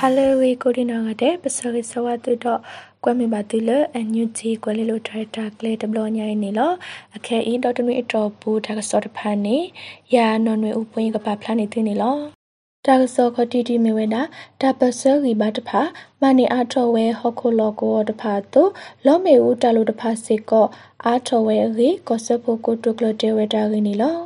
ဟာလေဝီကိုဒီနာကတဲ့ပစရိစဝတ်တော့ကွမ်မီပါတီလအန်ယူဂျီကွယ်လေးလိုထရတာကလေဒဘလညိုင်းနေလောအခဲအီဒေါ်တနွေအတော်ဘူးဒါကစောတဖာနေရာနော်နွေဥပွင့်ကပါဖလာနေတင်နေလောတာကစောခတီတီမီဝဲတာတာပစရီဘာတဖာမနီအားထော်ဝဲဟခုလောကိုတဖာတို့လောမေဦးတလူတဖာစေကောအားထော်ဝဲရီကောဆဖို့ကိုတုကလတေဝဲတာရင်းနီလော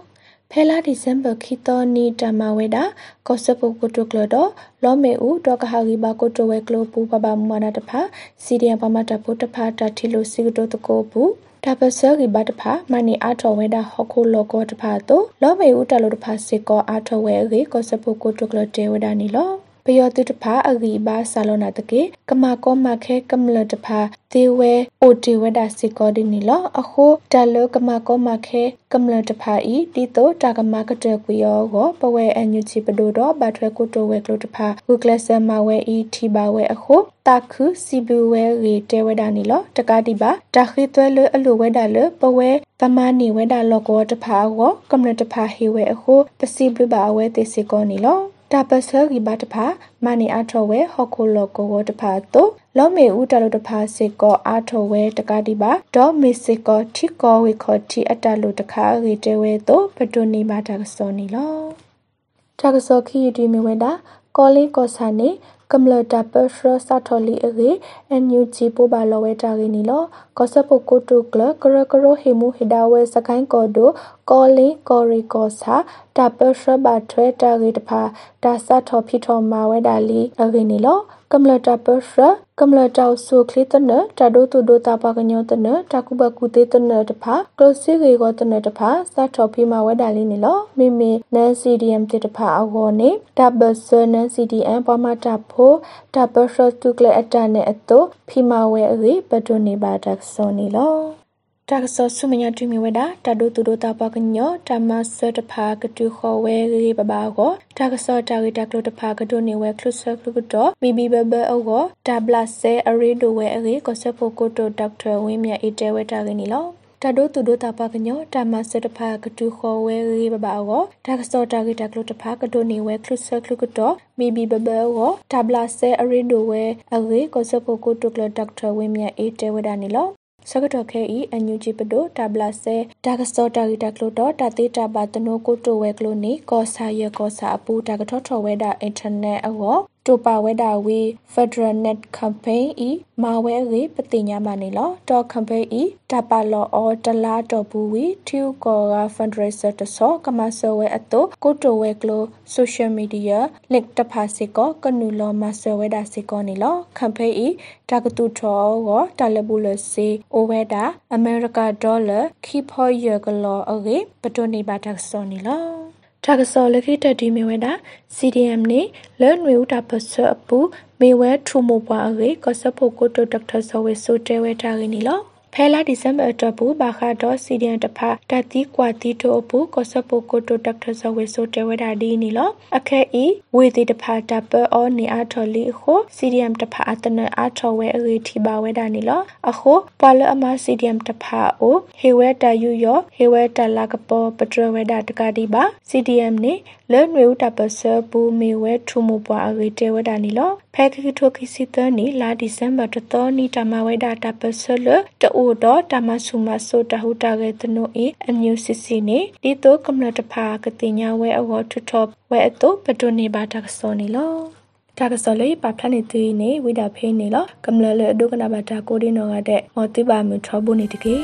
ဖဲလာဒီဇမ်ဘာခီတိုနီတမဝဲတာကောဆပုကုတုကလတော့လောမေဦးတော့ကဟာဂီဘာကိုတိုဝဲကလိုပူပပမနာတဖာစီဒီယံပမတဖို့တဖာတတီလိုစီကတိုတကိုဘူးဒါပစရီဘတ်ဖာမနီအာထော်ဝဲတာဟခုလောကောတဖာတော့လောမေဦးတလိုတဖာစေကောအာထော်ဝဲရီကောဆပုကုတုကလတေဝဒနီလော ပယောတုတဖာအဂီဘာဆာလောနာတကေကမကောမခဲကမလတဖာတေဝဲအိုတေဝဒစီကောဒီနီလောအခုတလကမကောမခဲကမလတဖာဤတီတိုတာကမကတကွယောကိုပဝဲအညူချီပဒိုတော့ဘတ်ထွဲကိုတိုဝဲကလိုတဖာဂုကလဆမဝဲဤတီပါဝဲအခုတာခုစီဘဝဲရီတေဝဒနီလောတကတိပါတခိသွဲလအလူဝဲဒါလပဝဲတမနီဝဲဒါလောကောတဖာကိုကမလတဖာဟေဝဲအခုပစီဘလဘဝဲတေစီကောနီလော တာပစရီဘတ်ဖာမနီအထောဝဲဟခုလောကိုဝတဖာတုလောမေဦးတလတဖာစေကောအာထောဝဲတကတိပါဒေါ်မေစေကောထိကောဝေခောတိအတလူတခါရေတဲဝဲတုပတုနေပါတာကစောနီလောတာကစောခီတီမီဝဲတာကောလေးကောဆာနေကမ္လတာပရှရစာထော်လီအေအန်ယူဂျီပိုဘာလောဝဲတာရင်းနီလောကောဆပုကိုတုကလကရကရဟေမူဟေဒါဝဲစကိုင်းကောဒို ကောလင်းကောရီကောစာတာပရှရဘာထွဲတာရီတဖာတာစာထော်ဖီထော်မာဝဲတာလီအရင်းနီလောကမ္လတာပရှရကမ္လတောက်ဆုခလီတနတာဒိုတူဒိုတာပါကညောတနတာကုဘကုတေတနတဖာကလစီရေကောတနတဖာစာထော်ဖီမာဝဲတာလီနီလောမိမိနန်စီဒီအမ်တေတဖာအဝေါ်နေတာဘဆနန်စီဒီအမ်ပမတာဖိုတာပရှတုကလအတနဲ့အတုဖီမာဝဲအေဘဒိုနေပါတက်စောနီလော တာကစောဆုမညာတူမီဝဒတာဒိုတူဒိုတာပကညောတမဆတဖာကတူခေါ်ဝဲရီပပါကိုတာကစောတာဂီတာကလိုတဖာကဒိုနေဝဲခလုဆခလုကတော့ဘီဘီဘဘအောကိုတာဘလဆဲအရီဒိုဝဲအရီကိုဆဖိုကိုတိုဒေါက်တာဝင်းမြအေတဲဝဲတာကနီလောတဒိုတူဒိုတာပကညောတမဆတဖာကတူခေါ်ဝဲရီပပါအောတာကစောတာဂီတာကလိုတဖာကဒိုနေဝဲခလုဆခလုကတော့ဘီဘီဘဘအောတာဘလဆဲအရီဒိုဝဲအရီကိုဆဖိုကိုတိုကလဒေါက်တာဝင်းမြအေတဲဝဲတာနီလော စကတော့ခဲဤအန်ယူဂျီပဒိုတာဘလာဆဲတာကစောတာဂီတာကလိုတော့တာသေးတာပါတနိုကိုတိုဝဲကလိုနေကောဆာရကောဆာအပူတာကထောထော်ဝဲတာအင်တာနက်အောတိုပါဝဲတာဝီ Federal Net Campaign ဤမာဝဲရေပတိညာမနေလောတော့ campaign ဤတပါလောအောတလာတော့ဘူးဝီထူကောက fundraiser တဆောကမဆောဝဲအတုကိုတိုဝဲကလို social media link တဖာစေကောကနူလောမဆောဝဲတာစေကောနေလော campaign ဤတကတူထောကိုတလဘူးလစေအိုဝဲတာ America dollar keep for your glo အေပတိုနေပါတက်စောနေလော တာကစောလခိတဒီမီဝဲတာ CDM နေလဲနွေဦးတာပစအပူမေဝဲထူမိုပွားအေကစဖို့ကိုတိုဒေါက်တာဇောဝဲဆိုတဲဝဲတာရင်းနီလော ဖဲလာဒီဇမ်ဘာတော့ဘူးဘာခါတော့စီဒီယန်တဖာတတိကွာတီတိုဘူးကောဆပိုကိုတိုဒေါက်တာဇဝေဆိုတဲဝဒါဒီနီလောအခဲဤဝေတီတဖာတပအောနီအာထော်လီခိုစီဒီယမ်တဖာအတနအာထော်ဝဲအရီတီဘာဝဲဒါနီလောအခုပွာလအမစီဒီယမ်တဖာအိုဟေဝဲတယူယောဟေဝဲတလာကပေါ်ပထရဝဲဒါတကတိပါစီဒီယမ်နေလဲနွေဦးတပဆဘူးမေဝဲထူမူပွာအရီတဲဝဒါနီလောဖဲခိထိုခိစီတနီလာဒီဇမ်ဘာတတော်နီတမဝဲဒါတပဆလတူအိုတော့တမဆုမဆိုတဟုတာကေတနိုအအမျိုးစစ်စီနေဒီတော့ကမ္လတဖာကတိညာဝဲအဝထထောဝဲအတော့ပဒုနေပါတာကစောနေလောတာကစောလေးပါဖလာနေသူနေဝိဒါဖေးနေလောကမ္လလေဒုကနာဘာတာကိုဒီနောကတဲ့မောတိပါမှုထောဘူးနေတကေ